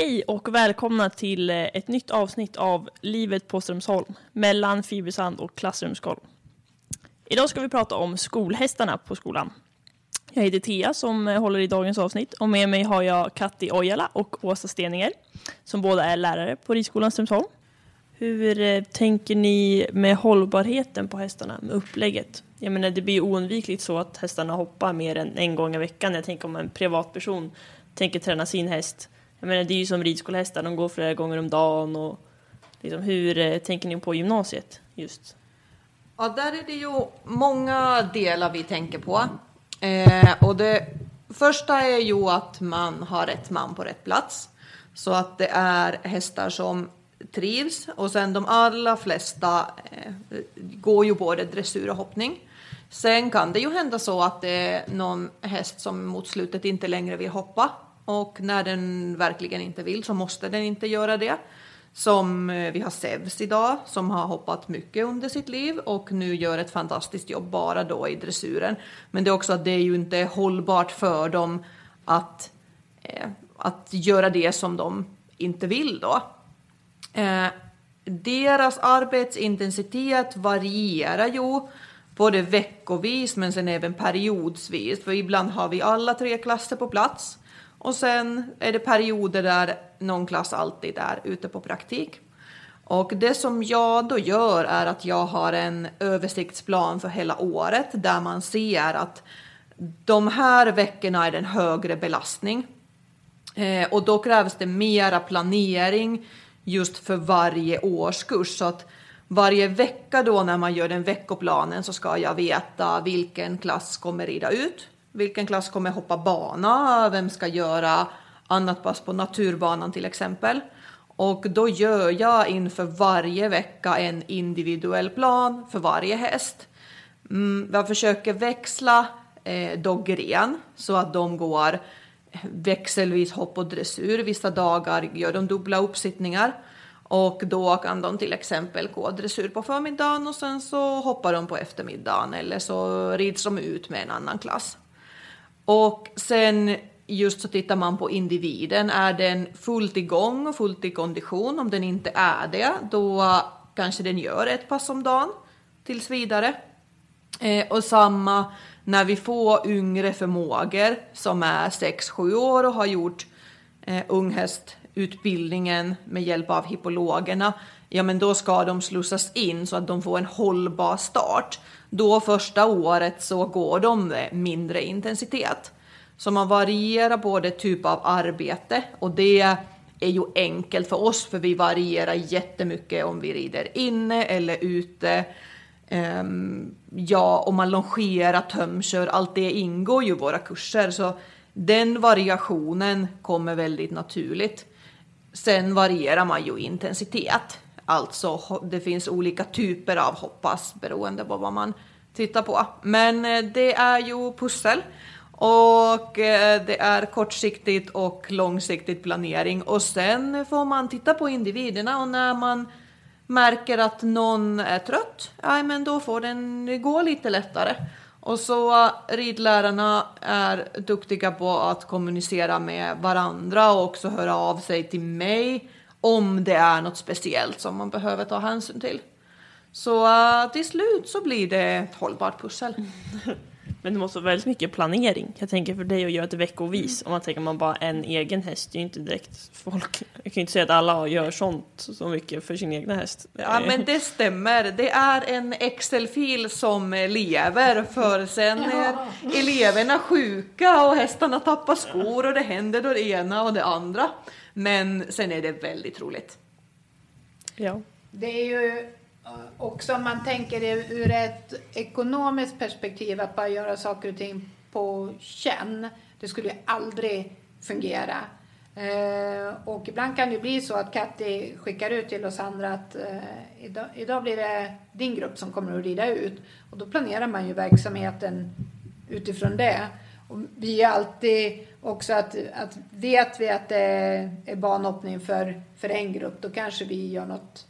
Hej och välkomna till eh, ett nytt avsnitt av Livet på Strömsholm mellan Fibersand och Klassrumskolv. Idag ska vi prata om skolhästarna på skolan. Jag heter Thea som eh, håller i dagens avsnitt och med mig har jag Katti Ojala och Åsa Steninger som båda är lärare på Ridskolan Strömsholm. Hur eh, tänker ni med hållbarheten på hästarna, med upplägget? Jag menar, det blir oundvikligt så att hästarna hoppar mer än en gång i veckan. Jag tänker om en privatperson tänker träna sin häst. Jag menar, det är ju som ridskolehästar, de går flera gånger om dagen. Och liksom, hur eh, tänker ni på gymnasiet just? Ja, där är det ju många delar vi tänker på. Eh, och det första är ju att man har rätt man på rätt plats. Så att det är hästar som trivs och sen de allra flesta eh, går ju både dressyr och hoppning. Sen kan det ju hända så att det är någon häst som mot slutet inte längre vill hoppa och när den verkligen inte vill så måste den inte göra det. Som eh, vi har Sevs idag som har hoppat mycket under sitt liv och nu gör ett fantastiskt jobb bara då i dressyren. Men det är också att det är ju inte hållbart för dem att, eh, att göra det som de inte vill då. Eh, deras arbetsintensitet varierar ju både veckovis men sen även periodsvis. För ibland har vi alla tre klasser på plats och sen är det perioder där någon klass alltid är ute på praktik. Och det som jag då gör är att jag har en översiktsplan för hela året där man ser att de här veckorna är det en högre belastning. Eh, och då krävs det mera planering just för varje årskurs. Så att varje vecka då när man gör den veckoplanen så ska jag veta vilken klass kommer rida ut, vilken klass kommer hoppa bana, vem ska göra annat pass på naturbanan till exempel. Och då gör jag inför varje vecka en individuell plan för varje häst. Mm, jag försöker växla eh, då gren så att de går växelvis hopp och dressyr. Vissa dagar gör de dubbla uppsittningar och då kan de till exempel gå dressyr på förmiddagen och sen så hoppar de på eftermiddagen eller så rids de ut med en annan klass. Och sen just så tittar man på individen. Är den fullt igång och fullt i kondition? Om den inte är det, då kanske den gör ett pass om dagen tills vidare. Eh, och samma när vi får yngre förmågor som är 6-7 år och har gjort eh, utbildningen med hjälp av hippologerna, ja men då ska de slussas in så att de får en hållbar start. Då första året så går de med mindre intensitet. Så man varierar både typ av arbete och det är ju enkelt för oss för vi varierar jättemycket om vi rider inne eller ute. Um, ja, om man longerar, tömkör, allt det ingår ju i våra kurser. Så den variationen kommer väldigt naturligt. Sen varierar man ju intensitet. Alltså det finns olika typer av hoppas beroende på vad man tittar på. Men eh, det är ju pussel. Och eh, det är kortsiktigt och långsiktigt planering. Och sen får man titta på individerna och när man märker att någon är trött, ja men då får den gå lite lättare. Och så ridlärarna är duktiga på att kommunicera med varandra och också höra av sig till mig om det är något speciellt som man behöver ta hänsyn till. Så uh, till slut så blir det ett hållbart pussel. Men det måste vara väldigt mycket planering. Jag tänker för dig att göra det veckovis. Om man tänker man bara en egen häst. Det är ju inte direkt folk. Jag kan ju inte säga att alla gör sånt så mycket för sin egna häst. Ja men det stämmer. Det är en Excel-fil som lever. För sen är eleverna sjuka och hästarna tappar skor och det händer då det ena och det andra. Men sen är det väldigt roligt. Ja. Det är ju också om man tänker det ur ett ekonomiskt perspektiv att bara göra saker och ting på känn. Det skulle ju aldrig fungera. Eh, och ibland kan det bli så att Katti skickar ut till oss andra att eh, idag, idag, blir det din grupp som kommer att rida ut. Och då planerar man ju verksamheten utifrån det. Och vi är alltid också att, att vet vi att det är banhoppning för, för en grupp, då kanske vi gör något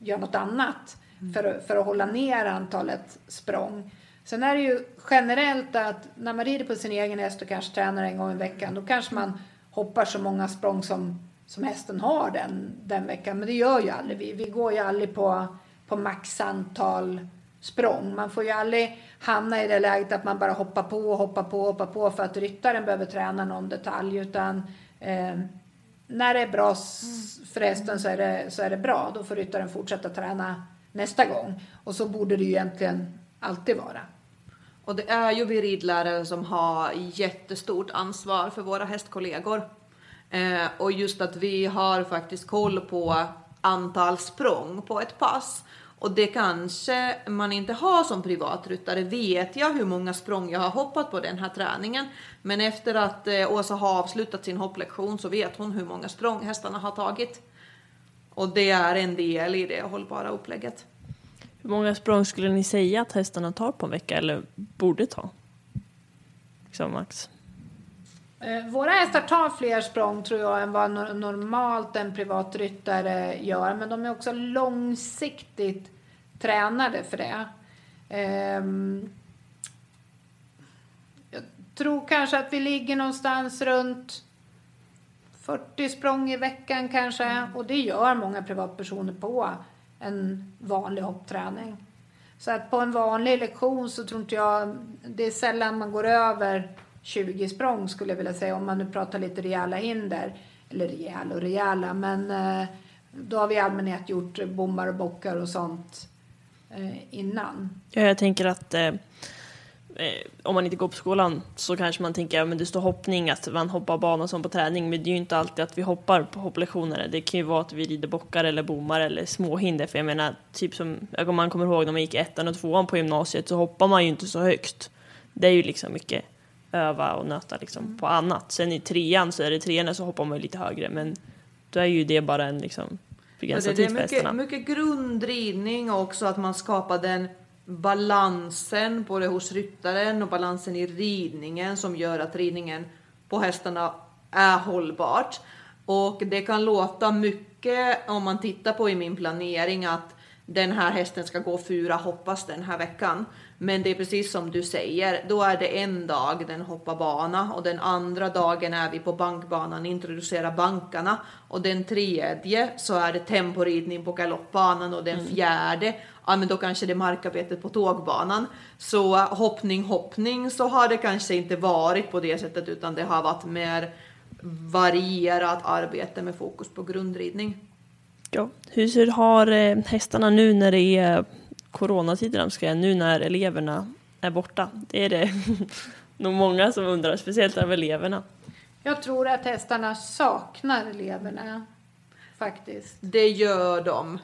gör något annat för, för att hålla ner antalet språng. Sen är det ju generellt att när man rider på sin egen häst och kanske tränar en gång i veckan då kanske man hoppar så många språng som, som hästen har den, den veckan. Men det gör ju aldrig vi. Vi går ju aldrig på, på maxantal språng. Man får ju aldrig hamna i det läget att man bara hoppar på och hoppar på och hoppar på för att ryttaren behöver träna någon detalj. Utan eh, när det är bra för hästen så är, det, så är det bra. Då får ryttaren fortsätta träna nästa gång. Och så borde det ju egentligen alltid vara. Och det är ju vi ridlärare som har jättestort ansvar för våra hästkollegor. Eh, och just att vi har faktiskt koll på antal språng på ett pass. Och det kanske man inte har som privatryttare. Vet jag hur många språng jag har hoppat på den här träningen. Men efter att eh, Åsa har avslutat sin hopplektion så vet hon hur många språng hästarna har tagit. Och det är en del i det hållbara upplägget. Hur många språng skulle ni säga att hästarna tar på en vecka eller borde ta? Liksom max. Eh, våra hästar tar fler språng tror jag än vad normalt en privatryttare gör. Men de är också långsiktigt tränade för det. Ehm, jag tror kanske att vi ligger någonstans runt 40 språng i veckan kanske. Och det gör många privatpersoner på en vanlig hoppträning. Så att på en vanlig lektion så tror inte jag, det är sällan man går över 20 språng skulle jag vilja säga om man nu pratar lite rejäla hinder. Eller rejäla och rejäla men eh, då har vi i allmänhet gjort bommar och bockar och sånt eh, innan. Ja, jag tänker att eh, eh, om man inte går på skolan så kanske man tänker att ja, det står hoppning, att man hoppar bana som på träning, men det är ju inte alltid att vi hoppar på hopplektionerna. Det kan ju vara att vi rider bockar eller bommar eller småhinder, för jag menar, typ som om man kommer ihåg när man gick ettan och tvåan på gymnasiet så hoppar man ju inte så högt. Det är ju liksom mycket öva och nöta liksom mm. på annat. Sen i trean så är det trean så hoppar man lite högre, men då är ju det bara en liksom begränsad tid för hästarna. Det är mycket grundridning också, att man skapar den balansen både hos ryttaren och balansen i ridningen som gör att ridningen på hästarna är hållbart. Och det kan låta mycket om man tittar på i min planering att den här hästen ska gå fyra hoppas den här veckan. Men det är precis som du säger, då är det en dag den hoppar bana och den andra dagen är vi på bankbanan, introducerar bankarna och den tredje så är det temporidning på galoppbanan och den mm. fjärde, ja men då kanske det är markarbetet på tågbanan. Så hoppning, hoppning så har det kanske inte varit på det sättet utan det har varit mer varierat arbete med fokus på grundridning. Ja, hur har eh, hästarna nu när det är coronatider, ska jag, nu när eleverna är borta? Det är det nog många som undrar, speciellt av eleverna. Jag tror att hästarna saknar eleverna, faktiskt. Det gör de.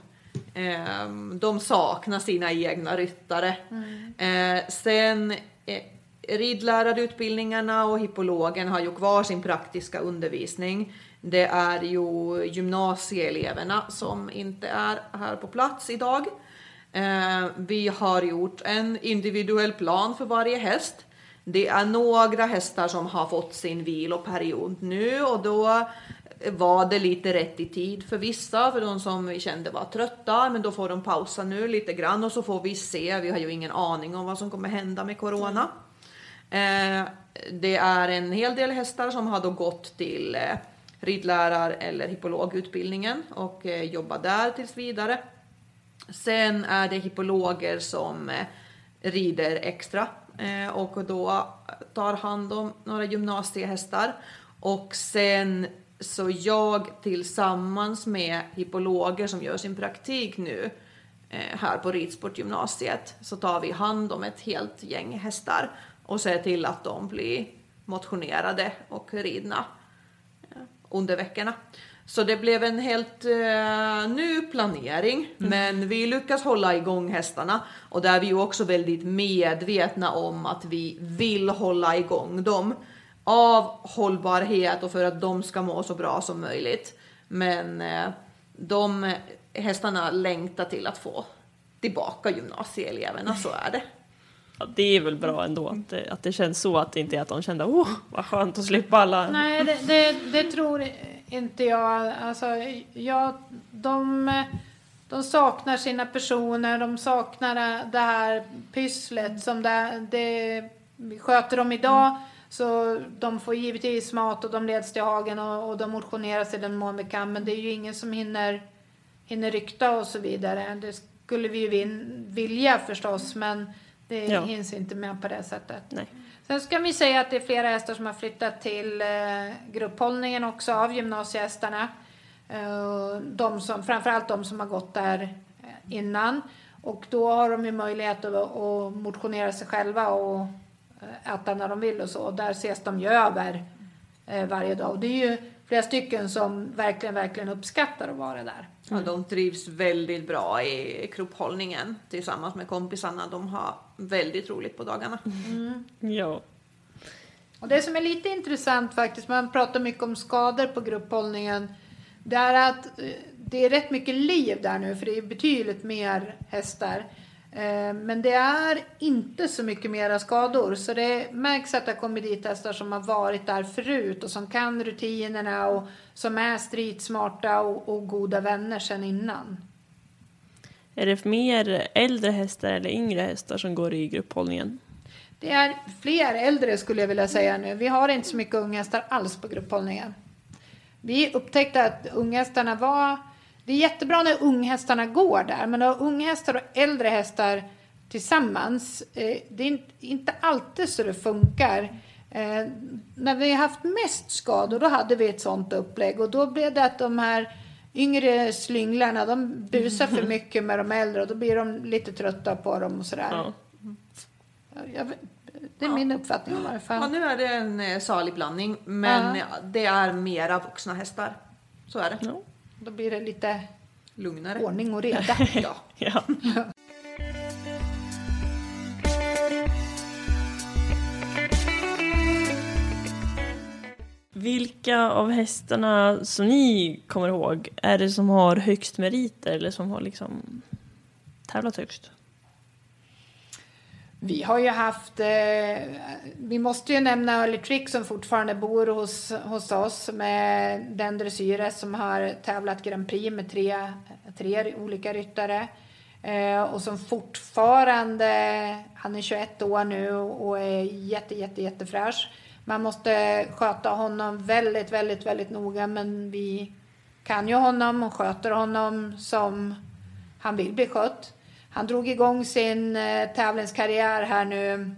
Ehm, de saknar sina egna ryttare. Mm. Eh, sen eh, ridlärarutbildningarna och hippologen har ju kvar sin praktiska undervisning. Det är ju gymnasieeleverna som inte är här på plats idag. Eh, vi har gjort en individuell plan för varje häst. Det är några hästar som har fått sin viloperiod nu och då var det lite rätt i tid för vissa, för de som vi kände var trötta, men då får de pausa nu lite grann och så får vi se. Vi har ju ingen aning om vad som kommer hända med corona. Eh, det är en hel del hästar som har då gått till eh, ridlärar eller hippologutbildningen och eh, jobbar där tills vidare. Sen är det hippologer som eh, rider extra eh, och då tar hand om några gymnasiehästar. Och sen så jag tillsammans med hippologer som gör sin praktik nu eh, här på Ridsportgymnasiet så tar vi hand om ett helt gäng hästar och ser till att de blir motionerade och ridna under veckorna. Så det blev en helt uh, ny planering, mm. men vi lyckas hålla igång hästarna och där är vi ju också väldigt medvetna om att vi vill hålla igång dem av hållbarhet och för att de ska må så bra som möjligt. Men uh, de hästarna längtar till att få tillbaka gymnasieeleverna, så är det. Ja, det är väl bra ändå att det, att det känns så att det inte är att de kände åh vad skönt att slippa alla. Nej, det, det, det tror inte jag. Alltså, jag de, de saknar sina personer, de saknar det här pysslet som det, det vi sköter dem idag. Så de får givetvis mat och de leds till hagen och, och de motioneras i den mån de kan. Men det är ju ingen som hinner, hinner rykta och så vidare. Det skulle vi ju vilja förstås, men det Ja. hinns inte med på det sättet. Nej. Sen ska vi säga att det är flera hästar som har flyttat till eh, grupphållningen också av gymnasiehästarna. Eh, de som, framförallt de som har gått där eh, innan. Och då har de ju möjlighet att, motionera sig själva och äta när de vill och så. Och där ses de ju över varje dag. Och det är ju flera stycken som verkligen, verkligen uppskattar att vara där. Ja, de trivs väldigt bra i grupphållningen tillsammans med kompisarna. De har väldigt roligt på dagarna. Ja. Och det som är lite intressant faktiskt, man pratar mycket om skador på grupphållningen. Det är att eh, det är rätt mycket liv där nu, för det är betydligt mer hästar. Eh, Men det är inte så mycket mera skador. Så det märks att det har kommit dit hästar som har varit där förut och som kan rutinerna och som är stridsmarta och, och goda vänner sedan innan. Är det mer äldre hästar eller yngre hästar som går i grupphållningen? Det är fler äldre skulle jag vilja säga nu. Vi har inte så mycket unghästar alls på grupphållningen. Vi upptäckte att unghästarna var... Det är jättebra när unghästarna går där, men att unghästar och äldre hästar tillsammans, eh, det är inte- alltid så det funkar. Eh, när vi har haft mest skador, då hade vi ett sånt upplägg och då blev det att de här yngre slynglarna, de busar för mycket med de äldre och då blir de lite trötta på dem och sådär. Ja. Jag det är min uppfattning i varje fall. Ja, nu är det en eh, salig blandning, men Ja. det är mera vuxna hästar. Så är det. Ja. Då blir det lite Lugnare. ordning och reda. Ja. ja. Vilka av hästarna som ni kommer ihåg är det som har högst meriter eller som har liksom tävlat högst? Vi har ju haft, eh, vi måste ju nämna Early Trick som fortfarande bor hos, hos oss med den dressyrhäst som har tävlat Grand Prix med tre, tre olika ryttare. Eh, och som fortfarande, han är 21 år nu och är jätte, jätte, jättefräsch. Man måste sköta honom väldigt, väldigt, väldigt noga men vi kan ju honom och sköter honom som han vill bli skött. Han drog igång sin eh, tävlingskarriär här nu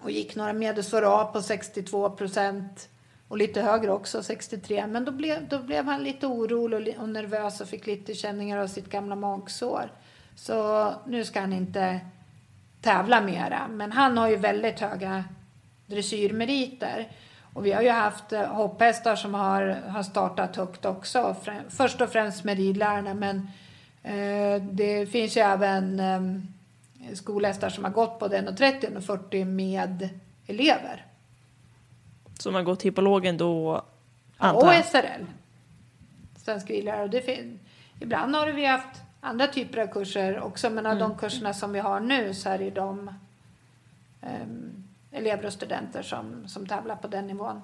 och gick några medelsvår A på 62 procent och lite högre också, 63. Men då blev, då blev han lite orolig och, och nervös och fick lite känningar av sitt gamla magsår. Så nu ska han inte tävla mera. Men han har ju väldigt höga dressyrmeriter. Och vi har ju haft eh, hopphästar som har, har startat högt också. Först och främst med ridlärarna men eh, det finns ju även eh, skolhästar som har gått på den och 30 och 40 med elever. Som har gått hippologen då Ja, och? SRL. Svensk ridlärare. Det fin- Ibland har vi haft andra typer av kurser också men av de kurserna som vi har nu så är det de ehm, elever och studenter som, som tävlar på den nivån.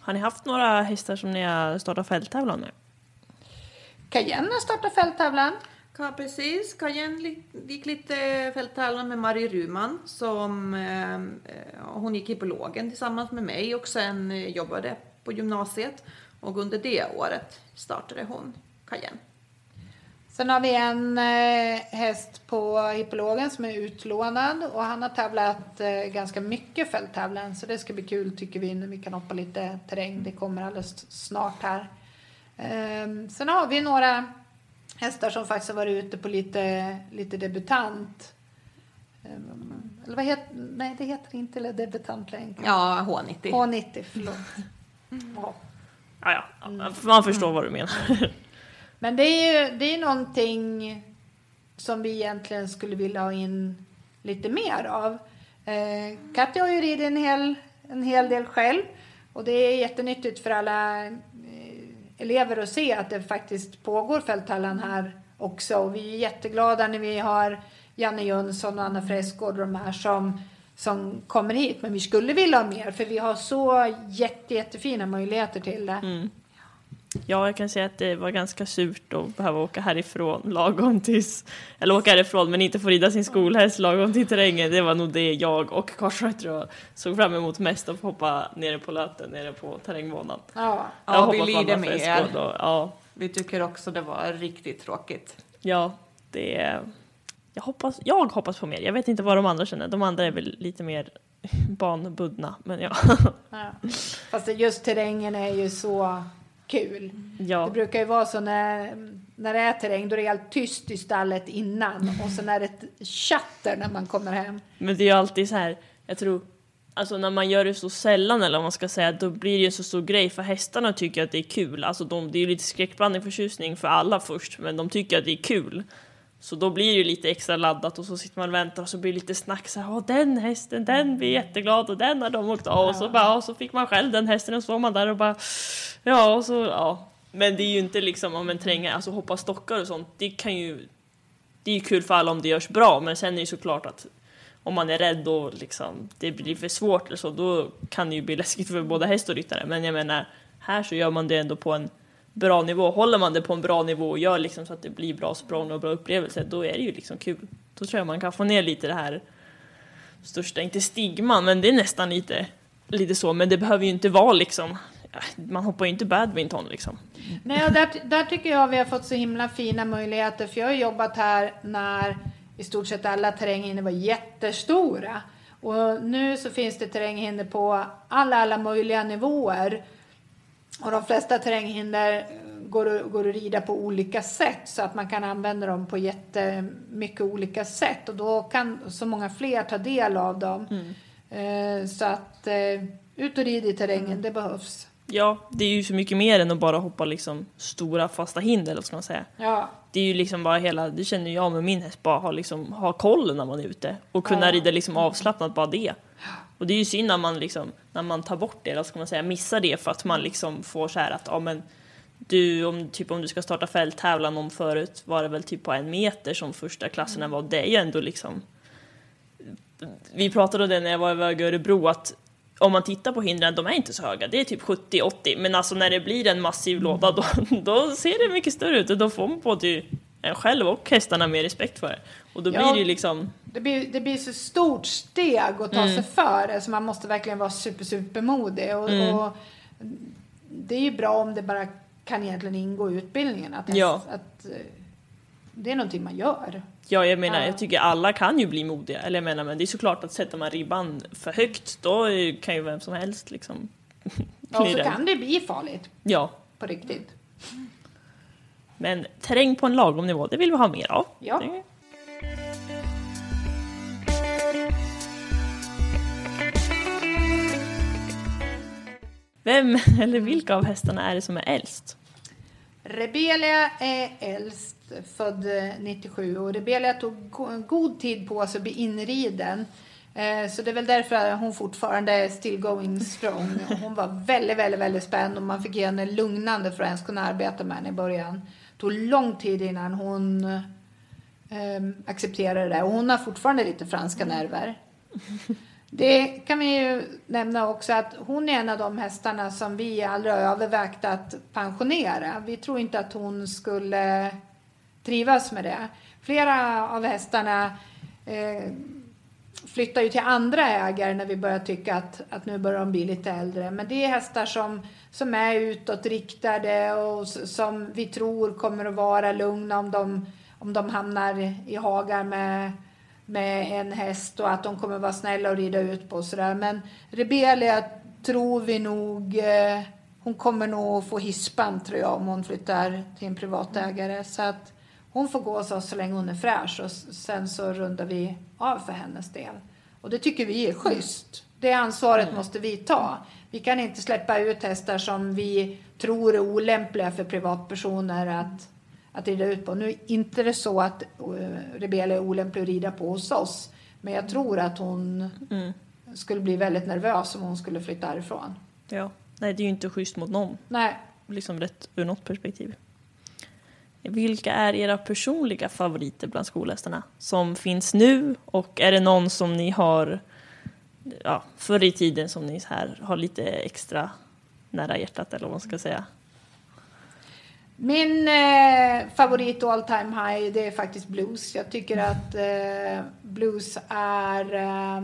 Har ni haft några hästar som ni har startat fälttävlan med? Cayenne har startat fälttävlan. Ja, precis. Cayenne gick lite fälttävlan med Marie Ruman som eh, eh, hon gick hippologen tillsammans med mig och sen eh, jobbade på gymnasiet. Och under det året startade hon Cayenne. Sen har vi en eh, häst på hippologen som är utlånad och han har tävlat eh, ganska mycket fälttävlan så det ska bli kul tycker vi när vi kan hoppa lite terräng. Det kommer alldeles snart här. Ehm, sen har vi några hästar som faktiskt har varit ute på lite, lite debutant. Ehm, eller vad heter, nej det heter inte eller debutant längre. Ja, H90. H90, förlåt. Ja. Ja, ja, man förstår vad du menar. Men det är ju det är någonting som vi egentligen skulle vilja ha in lite mer av. Eh, Katja har ju ridit en hel, en hel del själv och det är jättenyttigt för alla eh, elever att se att det faktiskt pågår fälttävlan här också. Och vi är jätteglada när vi har Janne Jönsson och Anna Fräsgård och de här som, som kommer hit. Men vi skulle vilja ha mer för vi har så jätte, jättefina möjligheter till det. Mm. Ja, jag kan säga att det var ganska surt att behöva åka härifrån lagom tills, eller åka härifrån men inte få rida sin skolhäst lagom till terrängen. Det var nog det jag och Karsrö tror jag såg fram emot mest, att få hoppa nere på löten, nere på terrängbanan. Ja. Jag Ja, vi lider med er. och- Ja, Vi tycker också det var riktigt tråkigt. ja, det är... Jag hoppas, jag hoppas på mer. Jag vet inte vad de andra känner. De andra är väl lite mer banbundna, men ja. Ja. Fast just terrängen är ju så kul. ja. Det brukar ju vara så när, när det är terräng, då är det helt tyst i stallet innan och sen är det ett chatter när man kommer hem. Men det är ju alltid så här, jag tror, alltså när man gör det så sällan eller vad man ska säga, då blir det ju en så stor grej för hästarna tycker att det är kul. Alltså de, det är ju lite skräckblandning förtjusning för alla först, men de tycker att det är kul. Så då blir det ju lite extra laddat och så sitter man och väntar och så blir det lite snack så här, "Åh, den hästen, den blir jätteglad och den har de åkt av och så bara, och så fick man själv den hästen och så var man där och bara, ja och så, ja. Men det är ju inte liksom om en tränga, alltså hoppa stockar och sånt, det kan ju, det är ju kul för alla om det görs bra, men sen är det ju såklart att om man är rädd och liksom, det blir för svårt eller så, då kan det ju bli läskigt för både häst och ryttare. Men jag menar, här så gör man det ändå på en bra nivå. Håller man det på en bra nivå och gör liksom så att det blir bra språng och bra upplevelser, då är det ju liksom kul. Då tror jag man kan få ner lite det här största, inte stigman, men det är nästan lite, lite så. Men det behöver ju inte vara liksom, man hoppar ju inte badminton liksom. Nej, och där, där tycker jag vi har fått så himla fina möjligheter. För jag har jobbat här när i stort sett alla terränghinder var jättestora. Och nu så finns det terränghinder på alla, alla möjliga nivåer. Och de flesta terränghinder går, att- går att rida på olika sätt så att man kan använda dem på jättemycket olika sätt. Och då kan så många fler ta del av dem. Eh, så att eh, ut och rid i terrängen, det behövs. Ja, det är ju så mycket mer än att bara hoppa liksom stora fasta hinder, eller ska man säga. Ja. Det är ju liksom bara hela, det känner jag med min häst, bara ha, liksom, ha koll när man är ute och kunna Ja. rida liksom avslappnat bara det. Och det är ju synd när man liksom, när man tar bort det, eller ska man säga, missar det för att man liksom får så här att, ja men du, om, typ om du ska starta fälttävlan om förut var det väl typ på en meter som första klasserna var, det är ju ändå liksom vi pratade om det när jag var iväg i Örebro att om man tittar på hindren, de är inte så höga, det är typ 70-80, men alltså när det blir en massiv låda då, då ser det mycket större ut. Och då får man både en själv och hästarna mer respekt för det. Och då Ja. blir det ju liksom, Det blir, det blir så stort steg att ta Mm. sig före så man måste verkligen vara super, supermodig. Och, Mm. och det är ju bra om det bara kan egentligen ingå i utbildningen. Att, Ja. att eh, det är någonting man gör. ja jag menar, Ja. jag tycker alla kan ju bli modiga, eller jag menar men det är såklart att sätter man ribban för högt då kan ju vem som helst liksom Ja, och så kan det bli farligt Ja, på riktigt. Men terräng på en lagom nivå, det vill vi ha mer av. Ja. Det- Vem eller vilka av hästarna är det som är äldst? Rebelia är äldst, född eh, 97 och Rebelia tog go- god tid på sig att bli inriden. Eh, Så det är väl därför hon fortfarande är still going strong. Hon var väldigt, väldigt, väldigt spänd och man fick ge henne lugnande för att ens kunna arbeta med henne i början. Tog lång tid innan hon eh, accepterade det och hon har fortfarande lite franska nerver. Det kan vi ju nämna också att hon är en av de hästarna som vi aldrig har övervägt att pensionera. Vi tror inte att hon skulle trivas med det. Flera av hästarna eh, flyttar ju till andra ägare när vi börjar tycka att, att nu börjar de bli lite äldre. Men det är hästar som, som är utåtriktade och som vi tror kommer att vara lugna om de, om de hamnar i hagar med, med en häst och att de kommer vara snälla och rida ut på och sådär. Men Rebelia tror vi nog, eh, hon kommer nog få hispan tror jag om hon flyttar till en privatägare. Så att hon får gå hos oss så länge hon är fräsch och sen så rundar vi av för hennes del. Och det tycker vi är schysst. Det ansvaret måste vi ta. Vi kan inte släppa ut hästar som vi tror är olämpliga för privatpersoner att, att rida ut på. Nu är inte det så att uh, Rebella är olämplig att rida på hos oss. Men jag tror att hon skulle bli väldigt nervös om hon skulle flytta härifrån. Ja. Nej, det är ju inte schysst mot någon, Nej, liksom rätt ur något perspektiv. Vilka är era personliga favoriter bland skolhästarna som finns nu och är det någon som ni har ja, förr i tiden som ni här har lite extra nära hjärtat eller vad man ska säga? Min eh, favorit all time high det är faktiskt blues. Jag tycker att eh, blues är... Eh,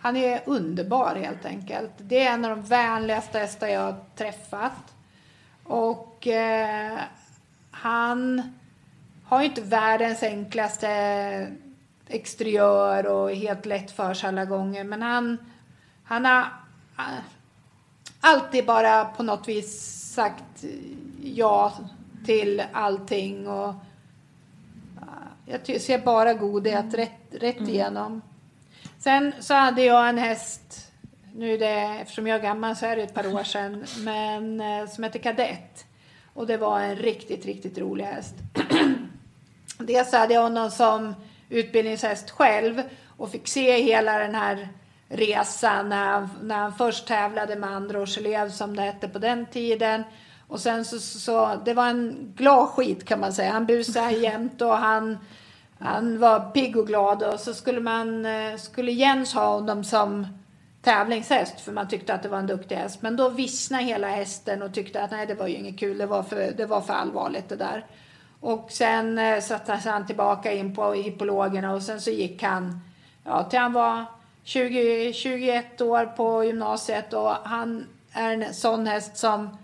han är underbar helt enkelt. Det är en av de vänligaste hästar jag har träffat. Och eh, han har ju inte världens enklaste exteriör och helt lätt för sig alla gånger. Men han, han har eh, alltid bara på något vis sagt ja till allting. Och eh, jag ser bara godhet rätt, rätt igenom. Sen så hade jag en häst, nu är det, eftersom jag är gammal så är det ett par år sedan, men eh, som heter Kadett. Och det var en riktigt, riktigt rolig häst. Dels hade jag honom som utbildningshäst själv och fick se hela den här resan när han, när han först tävlade med andra årselev som det hette på den tiden. Och sen så, så, det var en glad skit kan man säga. Han busade jämt och han, han var pigg och glad och så skulle man, eh, skulle Jens ha honom som tävlingshäst för man tyckte att det var en duktig häst. Men då vissnade hela hästen och tyckte att nej det var ju inget kul, det var för, det var för allvarligt det där. Och sen eh, satte han tillbaka in på hippologerna och sen så gick han ja, till han var 20, 21 år på gymnasiet och han är en sån häst som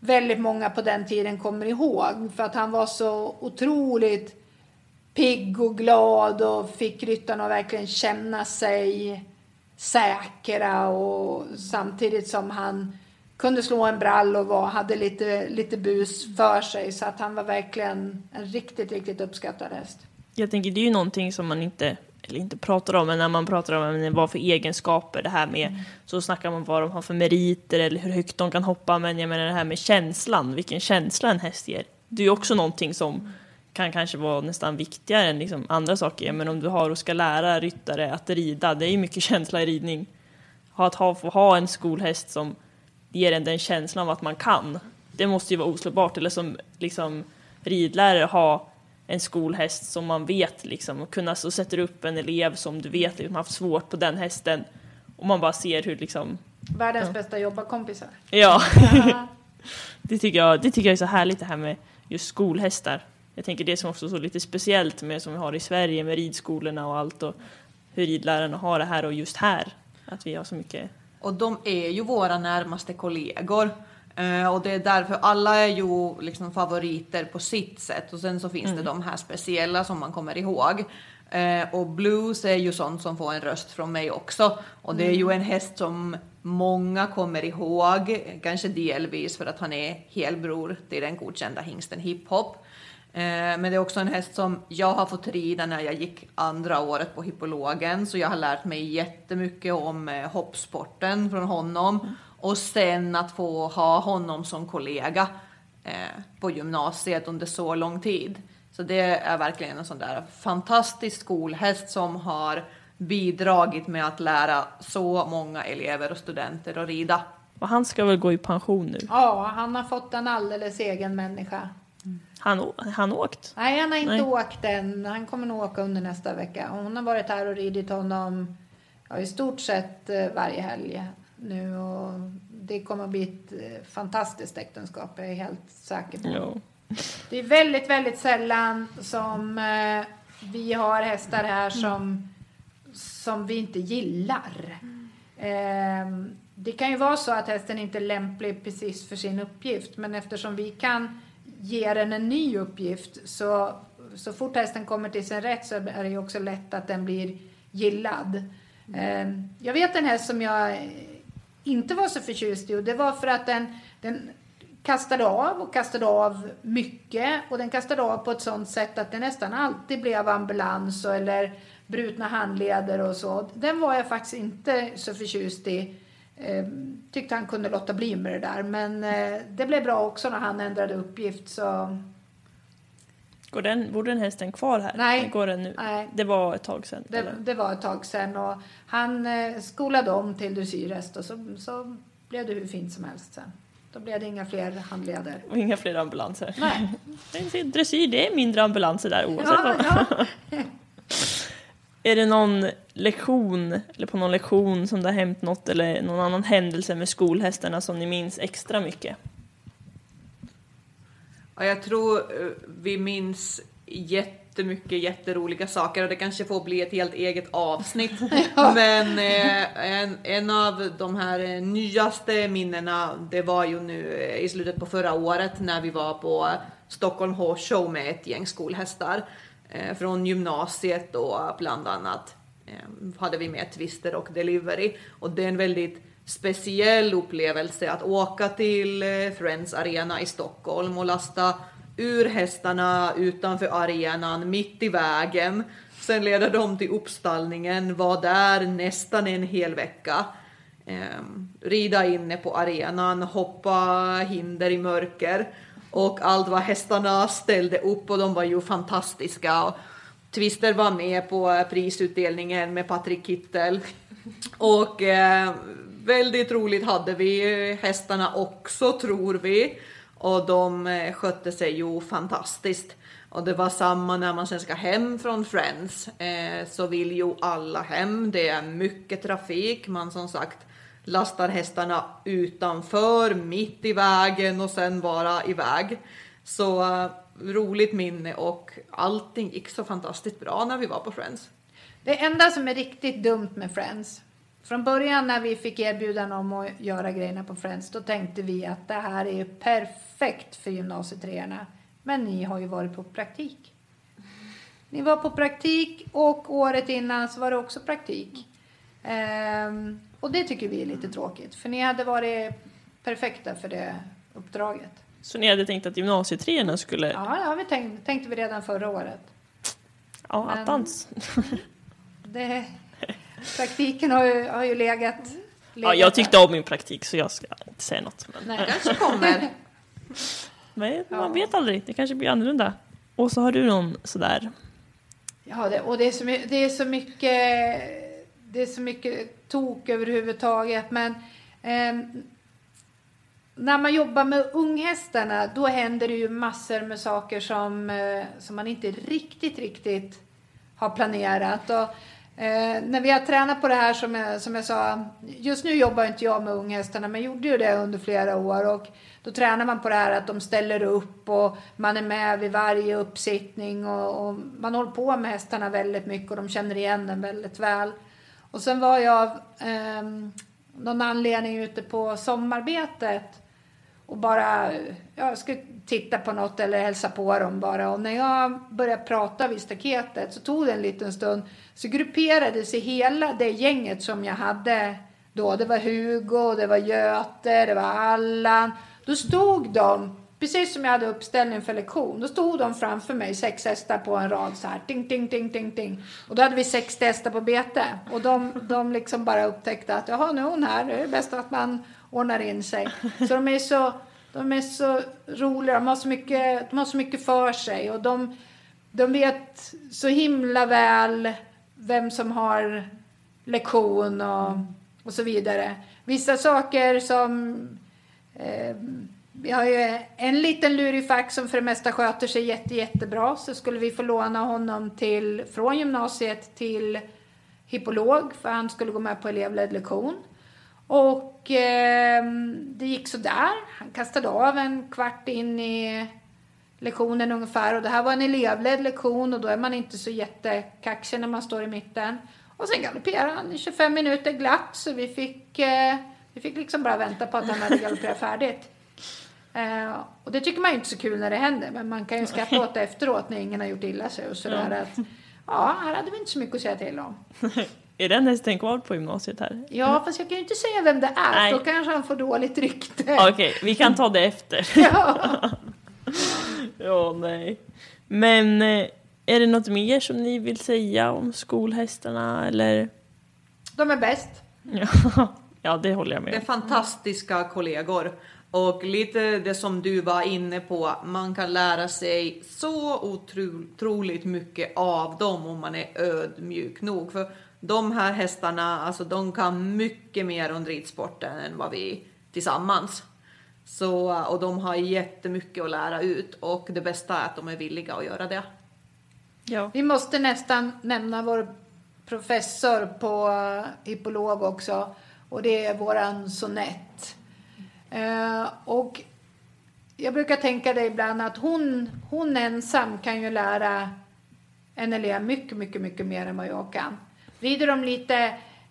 väldigt många på den tiden kommer ihåg för att han var så otroligt pigg och glad och fick ryttarna att verkligen känna sig säkra och samtidigt som han kunde slå en brall och var, hade lite, lite bus för sig så att han var verkligen en riktigt, riktigt uppskattad häst. Jag tänker det är ju någonting som man inte, eller inte pratar om, men när man pratar om men vad för egenskaper det här med, så snackar man vad de har för meriter eller hur högt de kan hoppa, men jag menar det här med känslan, vilken känsla en häst ger. Det är ju också någonting som kan kanske vara nästan viktigare än liksom andra saker, men om du har och ska lära ryttare att rida, det är ju mycket känsla i ridning. Att ha, få ha en skolhäst som ger en den känslan av att man kan, det måste ju vara oslagbart, eller som liksom ridlärare ha en skolhäst som man vet liksom, och kunna så sätter upp en elev som du vet liksom, har haft svårt på den hästen och man bara ser hur liksom, Världens bästa jobbarkompisar. ja, Ja. det tycker, jag, det tycker jag är så härligt det här med just skolhästar. Jag tänker det som också är så lite speciellt med som vi har i Sverige med ridskolorna och allt och hur ridlärarna har det här och just här, att vi har så mycket Och de är ju våra närmaste kollegor. Eh, och det är därför alla är ju liksom favoriter på sitt sätt. Och sen så finns det de här speciella som man kommer ihåg. Eh, och blues är ju sånt som får en röst från mig också. Och det är ju en häst som många kommer ihåg. Kanske delvis för att han är helbror till den godkända hingsten hiphop. Eh, Men det är också en häst som jag har fått rida när jag gick andra året på hippologen. Så jag har lärt mig jättemycket om eh, hoppsporten från honom. Och sen att få ha honom som kollega eh, på gymnasiet under så lång tid. Så det är verkligen en sån där fantastisk skolhäst som har bidragit med att lära så många elever och studenter att rida. Och han ska väl gå i pension nu? ja, han har fått en alldeles egen människa. Han, han åkt? Nej, han har inte Nej. åkt än. Han kommer nog åka under nästa vecka. Hon har varit här och ridit honom ja, i stort sett eh, varje helg nu. Och det kommer att bli ett eh, fantastiskt äktenskap, jag är helt säker på. Ja. Det är väldigt, väldigt sällan som eh, vi har hästar här som, som vi inte gillar. Ehm, det kan ju vara så att hästen inte är lämplig precis för sin uppgift, men eftersom vi kan ger den en ny uppgift så, så fort hästen kommer till sin rätt så är det ju också lätt att den blir gillad. Mm. jag vet en häst som jag inte var så förtjust i och det var för att den, den kastade av och kastade av mycket och den kastade av på ett sånt sätt att det nästan alltid blev ambulans eller brutna handleder och så. Den var jag faktiskt inte så förtjust i. Eh, tyckte han kunde låta bli med det där men eh, det blev bra också när han ändrade uppgift så Går den, bor den hästen kvar här? Nej. Eller Går den nu? nej, Det var ett tag sedan? det, det var ett tag sedan och han eh, skolade om till dressyrhäst och så, så blev det hur fint som helst sen. Då blev det inga fler handleder. Och inga fler ambulanser? Nej. Dressyr, det är mindre ambulanser där oavsett Ja, ja. Är det någon lektion, eller på någon lektion som det har hänt något eller någon annan händelse med skolhästarna som ni minns extra mycket? Ja, jag tror eh, vi minns jättemycket jätteroliga saker och det kanske får bli ett helt eget avsnitt. Men eh, en, en av de här eh, nyaste minnena, det var ju nu eh, i slutet på förra året när vi var på Stockholm Horse Show med ett gäng skolhästar Eh, från gymnasiet och bland annat eh, hade vi med Twister och Delivery och det är en väldigt speciell upplevelse att åka till eh, Friends Arena i Stockholm och lasta ur hästarna utanför arenan mitt i vägen. Sen leder de till uppstallningen, var där nästan en hel vecka. Eh, rida inne på arenan, hoppa hinder i mörker och allt vad hästarna ställde upp och de var ju fantastiska. Och Twister var med på eh, prisutdelningen med Patrik Kittel och eh, väldigt roligt hade vi hästarna också tror vi och de eh, skötte sig ju fantastiskt. Och det var samma när man sen ska hem från Friends eh, så vill ju alla hem. Det är mycket trafik. Man som sagt lastar hästarna utanför, mitt i vägen och sen bara iväg. Så uh, roligt minne och allting gick så fantastiskt bra när vi var på Friends. Det enda som är riktigt dumt med Friends. Från början när vi fick erbjudan om att göra grejerna på Friends då tänkte vi att det här är ju perfekt för gymnasietreorna. Men ni har ju varit på praktik. Ni var på praktik och året innan så var det också praktik. Ehm, och det tycker vi är lite tråkigt för ni hade varit perfekta för det uppdraget. Så ni hade tänkt att gymnasietreorna skulle... Ja, det har vi tänkt, tänkte vi redan förra året. Ja, Men- attans. Det, praktiken har ju, har ju legat, Ja, legat jag tyckte om min praktik så jag ska inte säga något. Men, Nej. Kanske kommer. men Ja. man vet aldrig, det kanske blir annorlunda. Och så har du någon sådär... Ja, det, och det är, så, det är så mycket det är så mycket tok överhuvudtaget. Men eh, när man jobbar med unghästarna då händer det ju massor med saker som, eh, som man inte riktigt, riktigt har planerat. Och, eh, när vi har tränat på det här som jag, som jag sa, just nu jobbar inte jag med unghästarna men gjorde ju det under flera år och då tränar man på det här att de ställer upp och man är med vid varje uppsittning och, och man håller på med hästarna väldigt mycket och de känner igen den väldigt väl. Och sen var jag av eh, någon anledning ute på sommarbetet och bara, jag skulle titta på något eller hälsa på dem bara. Och när jag började prata vid staketet så tog det en liten stund. Så grupperade sig hela det gänget som jag hade då. Det var Hugo, det var Göte, det var Allan. Då stod de, precis som jag hade uppställning för lektion, då stod de framför mig, sex hästar på en rad så här. Ting, ting, ting, ting, ting. Och då hade vi 60 hästar på bete. Och de, de liksom bara upptäckte att jaha, nu är hon här. Det är bäst att man ordnar in sig. Så de är så, de är så roliga. De har så mycket, de har så mycket för sig. Och de, de vet så himla väl vem som har lektion och, och så vidare. Vissa saker som Eh, vi har ju en liten lurifax som för det mesta sköter sig jätte, jättebra. Så skulle vi få låna honom till, från gymnasiet till hippolog för han skulle gå med på elevledd lektion. Och eh, det gick så där. Han kastade av en kvart in i lektionen ungefär. Och det här var en elevledd lektion och då är man inte så jättekaxig när man står i mitten. Och sen galopperade han i 25 minuter glatt så vi fick, eh, vi fick liksom bara vänta på att han hade galopperat färdigt. Eh, och det tycker man ju inte så kul när det händer men man kan ju skratta åt det efteråt när ingen har gjort illa sig och sådär att ja, här hade vi inte så mycket att säga till om. Är den hästen kvar på gymnasiet här? Ja, fast jag kan ju inte säga vem det är Nej. då kanske han får dåligt rykte. Okej, vi kan ta det efter. Ja. Ja, nej. Men eh, är det något mer som ni vill säga om skolhästarna eller? De är bäst. Ja, ja det håller jag Det är med om. fantastiska kollegor. Och lite det som du var inne på, man kan lära sig så otro- otroligt mycket av dem om man är ödmjuk nog. För de här hästarna, alltså de kan mycket mer om ridsporten än vad vi tillsammans. Så, och de har jättemycket att lära ut och det bästa är att de är villiga att göra det. Ja. Vi måste nästan nämna vår professor på eh, hippolog också. Och det är våran sonett. Eh, och jag brukar tänka det ibland att hon, hon ensam kan ju lära en elev mycket, mycket, mycket mer än vad jag kan. Rider de lite,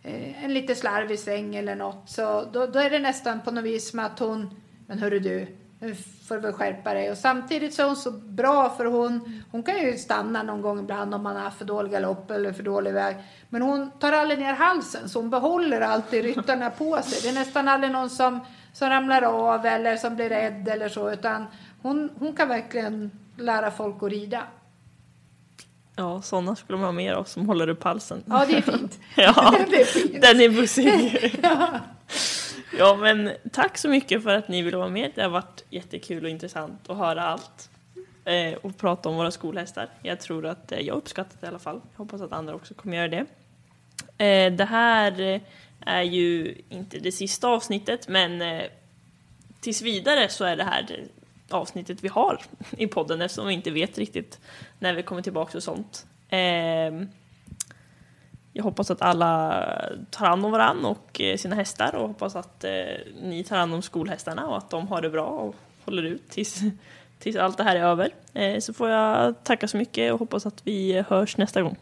eh, en lite slarvig sväng eller något så då, då är det nästan på något vis som att hon, men hörru du, nu får du väl skärpa dig. Och samtidigt så är hon så bra för hon, hon kan ju stanna någon gång ibland om man har för dålig galopp eller för dålig väg. Men hon tar aldrig ner halsen så hon behåller alltid ryttarna på sig. Det är nästan aldrig någon som, som ramlar av eller som blir rädd eller så utan hon, hon kan verkligen lära folk att rida. Ja, sådana skulle man ha mer av som håller upp halsen. Ja, det är fint. ja, det är fint. den är bussig. ja, men tack så mycket för att ni ville vara med. Det har varit jättekul och intressant att höra allt eh, och prata om våra skolhästar. Jag tror att eh, jag uppskattat det i alla fall. Jag hoppas att andra också kommer göra det. Eh, det här eh, är ju inte det sista avsnittet, men eh, tills vidare så är det här det avsnittet vi har i podden eftersom vi inte vet riktigt när vi kommer tillbaka och sånt. Eh, jag hoppas att alla tar hand om varandra och eh, sina hästar och hoppas att eh, ni tar hand om skolhästarna och att de har det bra och håller ut tills, tills allt det här är över. Eh, så får jag tacka så mycket och hoppas att vi eh, hörs nästa gång.